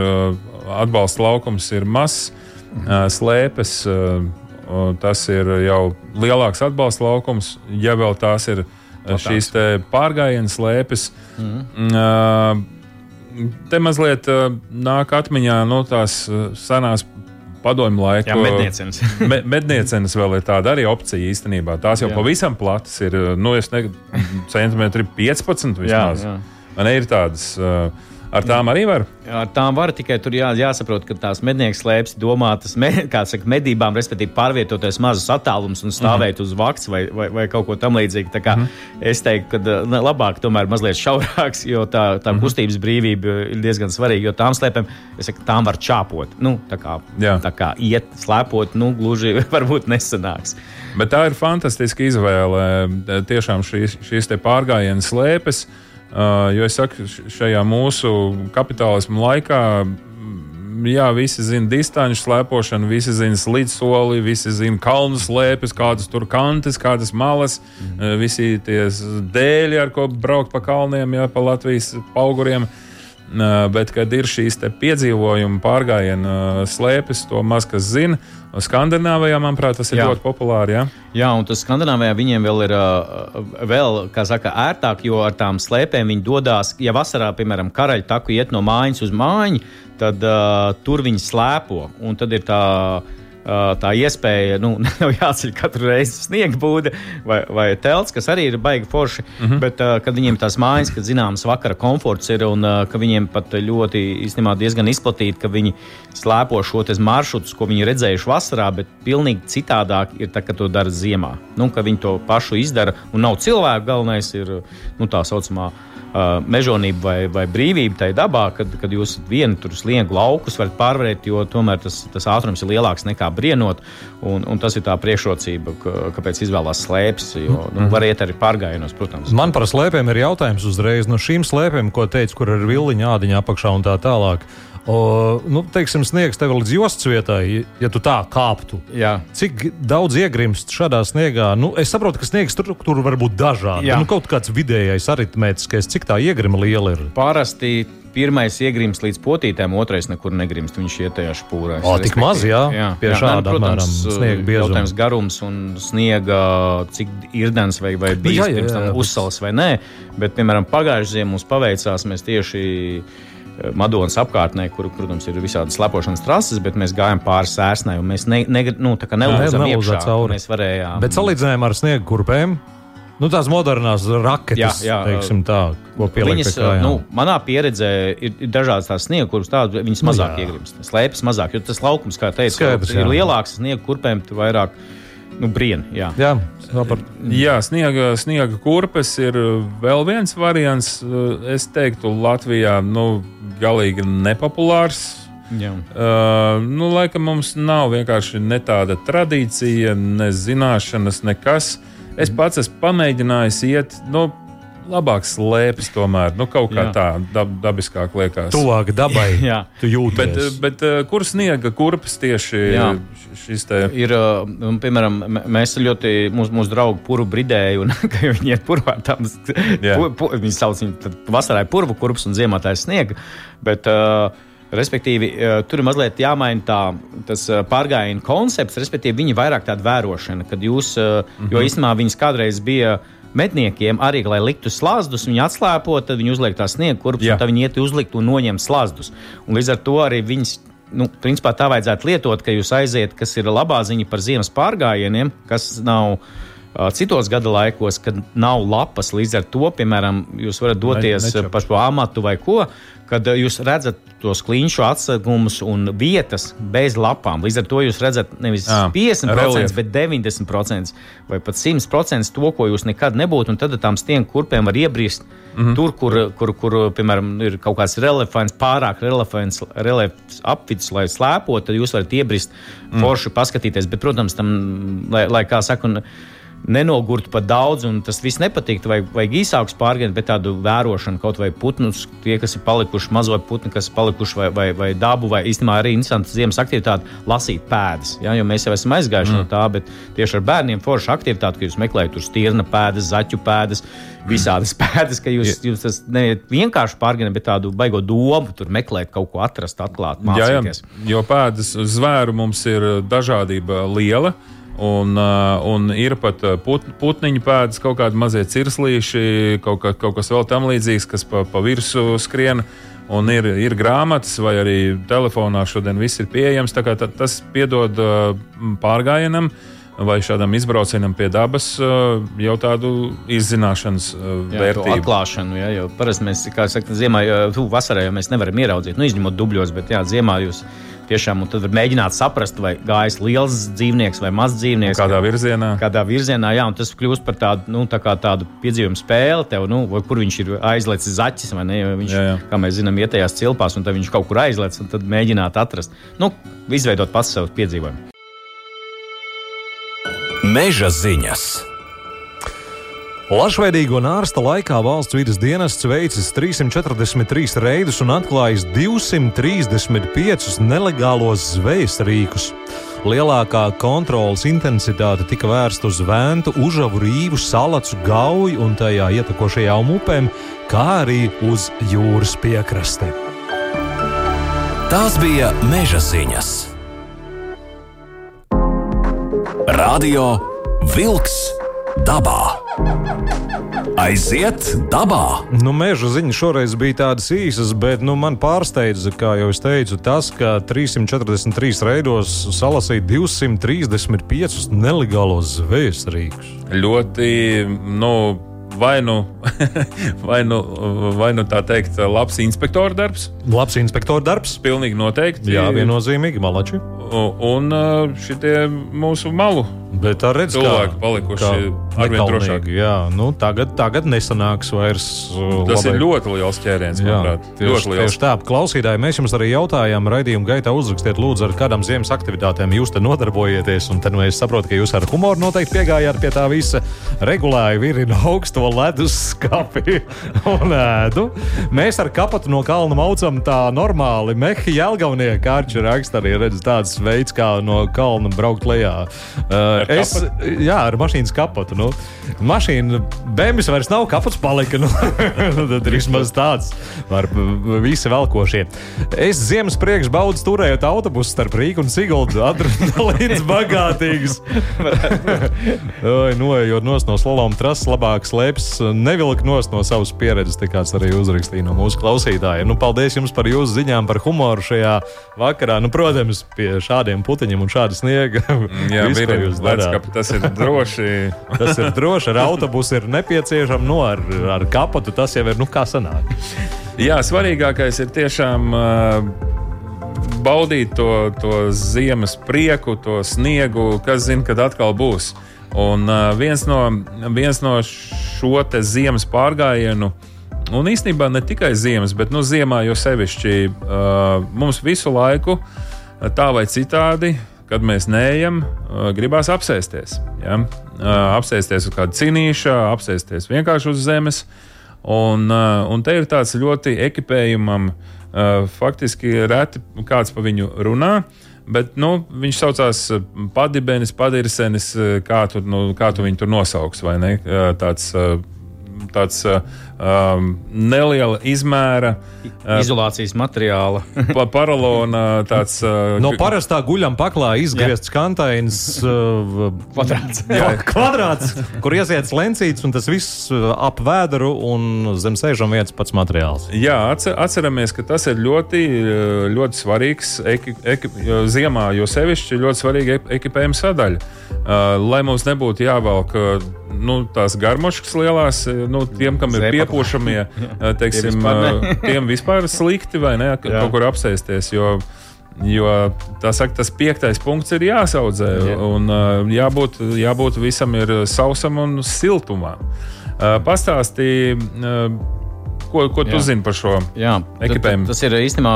atbalsta laukums ir mazs, slēpes tas ir jau lielāks atbalsta laukums, ja vēl tās ir no šīs pārgājienas slēpes. Mm. Te mazliet nāk atmiņā no nu, tās senās padomju laiku. Jā, medniecenes. me, medniecenes vēl ir tāda arī opcija īstenībā. Tās jau jā. pavisam platas ir, nu, es ne, centimetri 15 vismaz. Jā, jā. Man ir tādas. Uh, Ar tām arī var? Ar tām var tikai tur jā, jāsaprot, ka tās mednieku slēpes domātas me, saka, medībām, respektīvi pārvietoties mazus attālumus un stāvēt mm uz vakts vai, vai, vai kaut ko tamlīdzīgu. Mm. Es teiktu, ka labāk tomēr mazliet šaurāks, jo tā, tā mm kustības brīvība ir diezgan svarīga. Jo tām slēpēm, es saku, tām var čāpot. Nu, tā, kā, jā. tā kā iet, slēpot, nu, gluži varbūt nesanāks. Bet tā ir fantastiska izvēle. Tiešām šīs, šīs pārgājienas slēpes. Uh, jo es saku, šajā mūsu kapitālismu laikā, jā, visi zina distanču slēpošanu, visi zina slīdsoli, visi zina kalnu slēpes, kādas tur kantes, kādas malas, mm. uh, visi tie dēļi, ar ko braukt pa kalniem, jā, pa Latvijas auguriem. Uh, bet, kad ir šīs piedzīvojuma pārgājiena slēpes, to maz kas zina. Skandināvijā, manuprāt, tas ir jā. ļoti populāri. Jā, jā un tas Skandināvijā viņiem vēl ir uh, vēl, saka, ērtāk, jo ar tām slēpēm viņi dodas. Ja vasarā, piemēram, karaļa taku iet no mājas uz mājiņu, tad uh, tur viņi slēpo. Un tad ir tā tā iespēja, nu, nav jāceļ katru reizi sniega būda vai, vai telts, kas arī ir baigi forši. Mm -hmm. Bet, kad viņiem tās mājas, kad zināms vakara komforts ir un ka viņiem pat ļoti īstenībā diezgan izplatīti, ka viņi slēpo šo maršrutu, ko viņi redzējuši vasarā, bet pilnīgi citādāk ir tā, kad to dara ziemā. Nu, ka viņi to pašu izdara un nav cilvēku galvenais ir nu, tā saucamā uh, mežonība vai, vai brīvība tajā dabā, kad, kad jūs vienu tur sliegu laukus varat pārvarēt, jo tomēr tas, tas ātrums ir lielāks nekā brienot. Un, un tas ir tā priekšrocība, ka, kāpēc izvēlās slēpes. Jo nu, var iet arī pārgājienos, protams. Man par slēpēm ir jautājums uzreiz. No šīm slēpēm, ko teicu, kur ir vilniņa ādiņa apakšā un tā tālāk. O, nu, teiksim, sniegs tev līdz jostas vietai, ja tu tā kāptu. Jā. Cik daudz iegrimst šādā sniegā? Nu, es saprotu, ka sniegs struktūra var būt dažāda. Nu, kaut kāds vidējais aritmētiskais, cik tā iegrima liela ir. Parasti pirmais iegrims līdz potītēm, otrais nekur negrimst. Viņš iet tajā špūrā. O, tik maz, jā, jā. pie jā, šāda ne, protams, apmēram sniega biezuma. Jautājums garums un sniega, cik irdens vai, vai bijis jā, jā, jā, pirms tam uzsals vai nē. Bet, piemēram, pagājušajā ziemā mums paveicās, mēs tieši Madonas apkārtnē, kur, protams, ir visādi slepošanas trases, bet mēs gājām pāri sērsnai un mēs ne, ne, nu, nelūdzām iekšā. Cauri. Mēs varējām. Bet salīdzinājumā ar sniegu kurpēm. Nu, tās modernās raketas, Jā, jā, teiksim tā, ko pielikt pie kājām. nu, manā pieredzē ir, ir dažādas tās sniega kurpes, tādas viņas mazāk jā. iegrimst, slēpjas mazāk. Jo tas laukums, kā teicu, Skaidrs, jā. ir lielāks sniega kurpēm, vairāk nu, brien. Jā. Jā, sapratu. Jā, sniega, sniega kurpes ir vēl viens variants. Es teiktu, Latvijā nu, galīgi nepopulārs. Jā. Uh, nu, laikam mums nav vienkārši ne tāda tradīcija, ne zināšanas, nekas. Es pats esmu pamēģinājis iet, nu, labāk slēpjas tomēr. Nu, kaut kā Jā. tā dab, dabiskāk liekas. Tuvāk dabai. Jā. Tu jūties. Bet, bet uh, kur sniega kurpes tieši Jā. šis te? Ir, uh, un, piemēram, mēs ļoti, mūsu, mūsu draugi puru bridēju, un ka viņi iet purvā. Tam, Jā. pu, pu, viņi sauc viņu tad vasarā purvu kurps un ziemā tā ir sniega. Bet, uh, Respektīvi, uh, tur ir mazliet jāmaina tā, tas uh, pārgājienu koncepts, respektīvi, viņa vairāk tāda vērošana, kad jūs, uh, mm -hmm. jo īstenībā viņas kādreiz bija medniekiem arī, lai liktu slāzdus, viņi atslēpo, tad viņi uzliek tās sniega kurpes, un tad viņi iet uzlikt un noņem slāzdus. Un līdz ar to arī viņas nu, principā tā vajadzētu lietot, ka jūs aiziet, kas ir labā ziņa par ziemas pārgājieniem, kas nav. Citos gada laikos, kad nav lapas, līdz ar to, piemēram, jūs varat doties nečap. pa šo amatu vai ko, kad jūs redzat tos kliņšu atsegumus un vietas bez lapām. Līdz ar to jūs redzat nevis Ā, 50%, reliefu. bet 90% vai pat 100% to, ko jūs nekad nebūtu. Un tad ar tām stienu kurpēm var iebrist mm -hmm. tur, kur, kur, kur, piemēram, ir kaut kāds relefants, pārāk relefants, relefants apvidus, lai slēpotu, tad jūs varat iebrist mm. forši paskatīties. Bet, protams, tam, lai, lai kā saka, un, nenogurtu par daudz, un tas viss nepatīk. Vajag, vajag īsākus pārgājienus, bet tādu vērošanu, kaut vai putnus, tie, kas ir palikuši, mazo putnu, kas ir palikuši, vai, vai, vai dabu, vai īstenībā arī interesanti ziemas aktivitāte, lasīt pēdas. Ja? Jo mēs jau esam aizgājuši mm. no tā, bet tieši ar bērniem forša aktivitāte, ka jūs meklējat tur stirna pēdas, zaķu pēdas. Visādas pēdas, ka jūs, jūs tas neiet vienkārši pārgājat, bet tādu baigo domu, tur meklēt kaut ko atrast, atklāt, Jā, jā, mācīties. jo pēdas zvēru mums ir dažādība liela. Un, uh, un ir pat uh, put, putniņu pēdas, kaut kādi mazie cirslīši, kaut, kā, kaut kas vēl tam līdzīgs, kas pa, pa virsmu skrien. Un ir, ir grāmatas, vai arī telefonā šodien viss ir pieejams. Tā ta, tas piedod uh, pārgājienam vai šādam izbraucienam pie dabas jau tādu izzināšanas Jā, vērtību. atklāšanu, jā, jo parasti mēs, kā saka, ziemā, tu, vasarā jau mēs nevaram ieraudzīt, nu, izņemot dubļos, bet jā, ziemā jūs tiešām un tad var mēģināt saprast, vai gājis liels dzīvnieks vai mazs dzīvnieks. Kādā virzienā? Kādā virzienā, jā, un tas kļūst par tādu, nu, tā kā tādu piedzīvumu spēli, tev, nu, vai kur viņš ir aizlicis zaķis, vai ne? Viņš, Jā, jā. kā mēs zinām, ietējās cilpās, un tad viņš kaut kur aizlicis, un tad mēģināt atrast, nu, izveidot pats savu piedzīvojumu. Meža ziņas. Lašveidīgo nārsta laikā valsts vidas dienests veicis 343 reidus un atklājis 235 nelegālos zvejas rīkus. Lielākā kontrolas intensitāte tika vērsta uz vēju, užavu rīvu, salacu, gauju un tajā ietekošajām upēm, kā arī uz jūras piekraste. Tās bija meža ziņas. Radio Wolks dabā. Aiziet dabā! Nu, meža ziņas šoreiz bija tādas īsas, bet nu, man pārsteidza, kā jau es teicu, tas, ka 343 reidos salasīja 235 nelegālos zvejas rīkus. ļoti, nu, vai nu, vai nu, vai nu tā teikt, labs inspektora darbs. Labs inspektora darbs. Pilnīgi noteikti. Jā, viennozīmīgi, malači. Un šitie mūsu malu Bet tā redz, cilvēki palikuši arvien drošāki. Jā, nu, tagad, tagad nesanāks vairs. uh, Tas labai- ir ļoti liels ķēriens, Jā, manuprāt. tieši, Ļoti liels. tieši tā, klausītāji, mēs jums arī jautājām, raidījuma gaitā uzrakstiet, lūdzu, ar kādām ziemas aktivitātēm jūs te nodarbojieties. Un tad nu, es saprotu, ka jūs ar humoru noteikti piegājāt pie tā visa. Regulāri virina augsto ledus skati un ēdu. Mēs ar kapatu no kalna maucam tā normāli. Mehi Jelgavnieki kārči raksta arī redz tāds veids, kā no kalna braukt lejā. Uh, Ar es, jā, ar mašīnas kapatu. Nu, mašīna, bēmis vairs nav kapats palika. Nu, tad vismaz tāds var b- visi velkošie. Es ziemas priekš baudu turējot autobusu starp Rīgu un Siguldu. Adrenalīns bagātīgs. Noejot nos no slaloma trases, labāk slēpjas, nevilk nos no savas pieredzes. Tā kāds arī uzrakstīja no mūsu klausītājiem. Nu, paldies jums par jūsu ziņām, par humoru šajā vakarā. Nu, protams, pie šādiem puteņiem un šāda sniega. Jā, visu, jūs lai redz, ka tas ir droši. Tas ir droši, ar autobusu ir nepieciešams, nu, ar, ar kapotu tas jau ir, nu, kā sanāk. Jā, svarīgākais ir tiešām uh, baudīt to, to ziemas prieku, to sniegu, kas zina, kad atkal būs. Un viens, no, viens no šo ziemas pārgājienu, un īstenībā ne tikai ziemas, bet nu, ziemā jau sevišķi mums visu laiku, tā vai citādi, kad mēs neejam, gribās apsēsties. Ja? Apsēsties uz kāda cinīša, apsēsties vienkārši uz zemes. Un, un te ir tāds ļoti ekipējumam, faktiski reti kāds pa viņu runā. Bet nu, viņš saucās Padibenis, Padirsenis, kā tu, nu, kā tu viņu tur nosauks. Tāds, tāds um, neliela izmēra, uh, Izolācijas materiāla. pa paralona, tāds uh, No parastā guļam paklā izgriezts kantains uh, Kvadrāts. Jā, kvadrāts, kur iesiets lencīts, un tas viss uh, ap vēdru un zem sēžam vietas pats materiāls. Jā, atcer, atceramies, ka tas ir ļoti, ļoti svarīgs eki, eki, ziemā, jo sevišķi ļoti svarīga eki- ekipējuma sadaļa. Uh, lai mums nebūtu jāvelk uh, nu, tās garmoškas lielās, uh, nu, tiem, kam ir Zēpakli. Piepūšamie, uh, teiksim, uh, tiem vispār slikti vai ne, Jā. kaut kur apsēsties. Jo, Jo tā saka, tas piektais punkts ir jāsaudzē. Jā. Un, uh, jābūt, jābūt visam ir sausam un siltumā. Uh, Pastāstīja, ko, ko tu Jā. zini par šo Ekipējumu. Tas ir īstenībā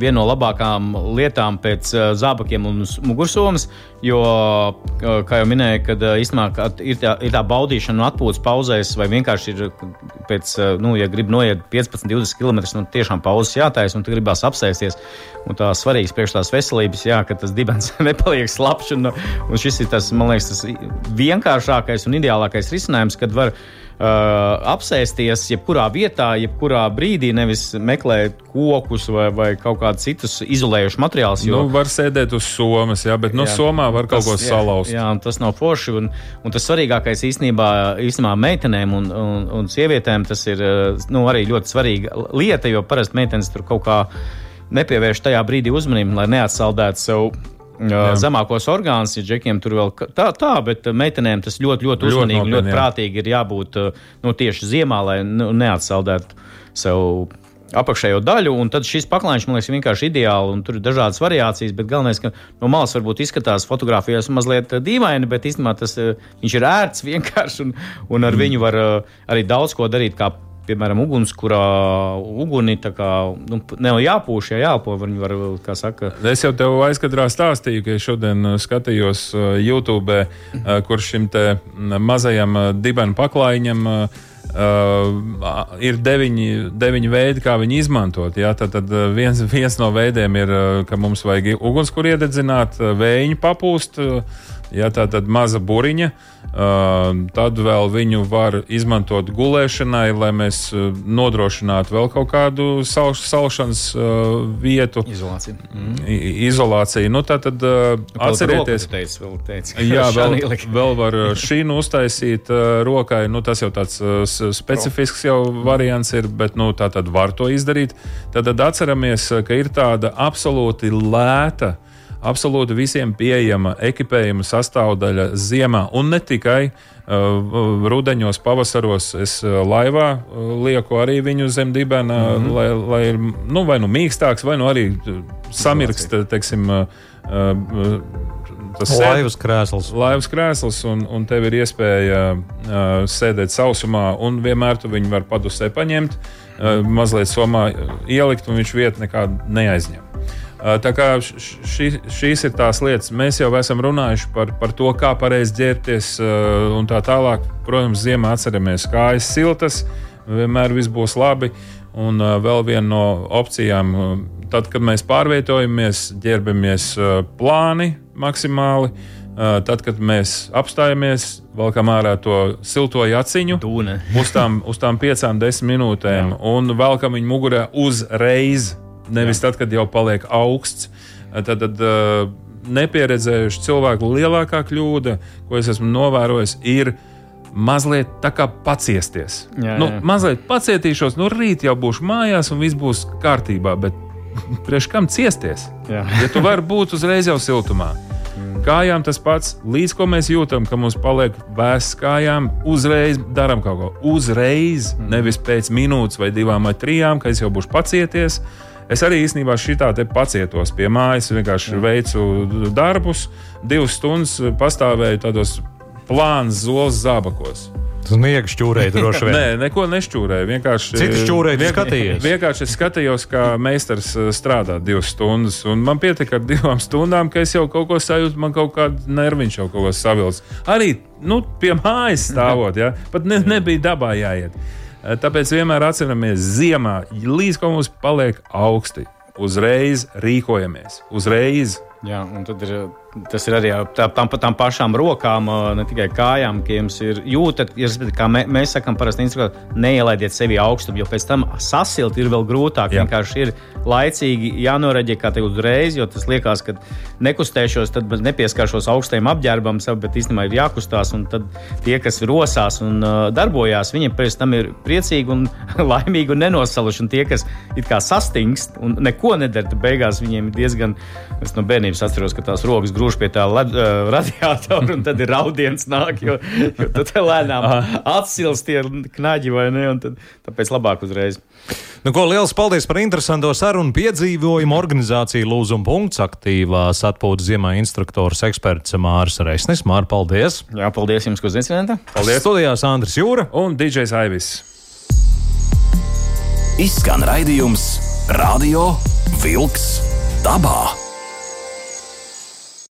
viena no labākām lietām pēc uh, zābakiem un mugursomas. Jo, uh, kā jau minēju, kad uh, īstenībā ir tā, ir tā baudīšana, un atpūtas pauzēs, vai vienkārši ir pēc, nu, ja grib noiet 15, 20 km, nu, tiešām pauzes jātaisa, un tu gribās apsēsties. Un tā svarīgs priekš tās veselības, jā, ka tas dibens nepaliek slapjš. Un, un šis ir tas, man liekas, tas vienkāršākais un ideālākais risinājums, kad var apsēsties jebkurā vietā, jebkurā brīdī, nevis meklēt kokus vai, vai kaut kādus citus izolējušus materiālus. Nu, var sēdēt uz somas, jā, bet no Jā. somā var kaut ko salauzt. Jā, jā, tas nav forši. Un, un tas svarīgākais īstenībā, īstenībā meitenēm un, un, un sievietēm tas ir uh, nu, arī ļoti svarīga lieta, jo parasti meitenes tur kaut kā nepievērš tajā brīdī uzmanību, lai neatsaldētu sev. Jā. Zemākos orgānus, ja džekiem tur vēl tā, tā bet uh, meitenēm tas ļoti, ļoti uzmanīgi, ļoti, ļoti prātīgi ir jābūt uh, nu, tieši ziemā, lai nu, neatsaldētu sev apakšējo daļu. Un tad šis paklājiņš man liekas vienkārši ideāli, un tur ir dažādas variācijas. Bet galvenais, ka no malas varbūt izskatās fotografijās mazliet eh, dīvaini, bet īstenībā tas viņš ir ērts, vienkārši, un, un ar viņu var arī daudz ko darīt. Kā Piemēram, uguns, kurā uguni kā nu, nav jāpūš, ja jāelpo. Viņi var, kā saka, Es jau tev aizkadrā stāstīju, ka šodien uh, skatījos uh, YouTube, uh, kur šim te mm, mazajam dibenu paklājiņam uh, ir deviņi, deviņi veidi, kā viņu izmantot. Jā, tad tad viens, viens no veidiem ir, ka mums vajag ugunskura iededzināt, vējiņu papūst. uh, Jā, tā tad maza buriņa. Uh, tad vēl viņu var izmantot gulēšanai, lai mēs uh, nodrošinātu vēl kaut kādu sal salšanas uh, vietu. izolācija. Mm. Izolācija. Nu, tā tad uh, atcerieties, teicu, vēl teicu, Jā, vēl, vēl var šīnu uztaisīt rokai. Nu, tas jau tāds specifisks jau variants ir, bet nu, tā tad var to izdarīt. Tad, tad atceramies, ka ir tāda absolūti lēta. Absolūti visiem pieejama ekipējuma sastāvdaļa ziemā, un ne tikai uh, rudenos, pavasaros. Es uh, laivā uh, lieku arī viņu zem dibena, mm -hmm. lai, lai ir nu, vai nu mīkstāks, vai nu arī uh, samirkst, teiksim, uh, uh, tas Laivas krēsls. laivas krēsls, un, un tev ir iespēja uh, sēdēt sausumā, un vienmēr tu viņu vari padusē paņemt, uh, mazliet somā ielikt, un viņš vietu nekādu neaizņem. Tā kā ši, šīs ir tās lietas, mēs jau esam runājuši par, par to, kā pareizi ģērbties un tā tālāk. Protams, ziemā atceramies, kājas siltas, vienmēr viss būs labi. Un vēl viena no opcijām, tad, kad mēs pārvietojamies, ģērbamies plāni maksimāli. Tad, kad mēs apstājamies, valkam ārā to silto jaciņu Dūne. uz tām, uz tām piecām, desmit minūtēm, un velkam viņu mugurā uzreiz, nevis tad, kad jau paliek augsts. Tad, tad uh, nepieredzējuši cilvēku lielākā kļūda, ko es esmu novērojis, ir mazliet tā kā paciesties. Jā, nu, jā. mazliet pacietīšos, nu rīt jau būšu mājās un viss būs kārtībā. Bet priekš kam ciesties? Jā. Ja tu vari būt uzreiz jau siltumā. Kājām tas pats, līdz ko mēs jūtam, ka mums paliek vēsts kājām, uzreiz darām kaut ko. Uzreiz, nevis pēc minūtes vai divām vai trijām, kad es jau būšu pacieties. Es arī īstenībā šitā te pacietos pie mājas, vienkārši Jā. veicu darbus, divas stundas pastāvēju tādos plānos, zoles zābakos. Tas niega šķūrēja droši vien. Nē, neko nešķūrēja. Vienkārši, Cits šķūrēja, vien, skatījies. Vienkārši es skatījos, kā meistars eh, strādā divas stundas. Un man pietika ar divām stundām, ka es jau kaut ko sajūtu, man kaut kāda nerviņš jau kaut ko savilts. Arī nu, pie mājas stāvot, ja? pat ne, nebija dabā jāiet. Eh, tāpēc vienmēr atceramies ziemā, līdz ko mums paliek augsti. Uzreiz rīkojamies, uzreiz. Jā, un ir Tas ir arī tā, tam, tām pašām rokām, ne tikai kājām, ka jums ir jūtat, ja, kā mē, mēs sakām, parasti neielaidiet sevi augstumu, jo pēc tam sasilt ir vēl grūtāk. Jā. Vienkārši ir laicīgi jānoreģē kā te uzreiz, jo tas liekas, ka nekustēšos, tad nepieskaršos augstajam apģērbam, bet īstenībā ir jākustās. Un tad tie, kas rosās un uh, darbojās, viņiem pēc tam ir priecīgi un laimīgi un nenosaluši. Un tie, kas it kā sastingst un neko nedara, tad beigās viņiem ir diezgan, es no bērnības atceros, ka tās rokas grūž pie tā led, uh, radiatora, un tad ir raudiens nāk, jo, jo tad lēnām atsilst tie knaģi vai ne, un tad, tāpēc labāk uzreiz. Nu, ko, liels paldies par interesanto sarunu piedzīvojumu. Organizācija Lūzuma punkts aktīvās atpūtas ziemā instruktors eksperts Māris Reisnis. Māri, paldies! Jā, paldies jums, ko zināt! Paldies! Studijās Andris Jūra un DJs Aivis. Izskan raidījums Radio Vilks dabā.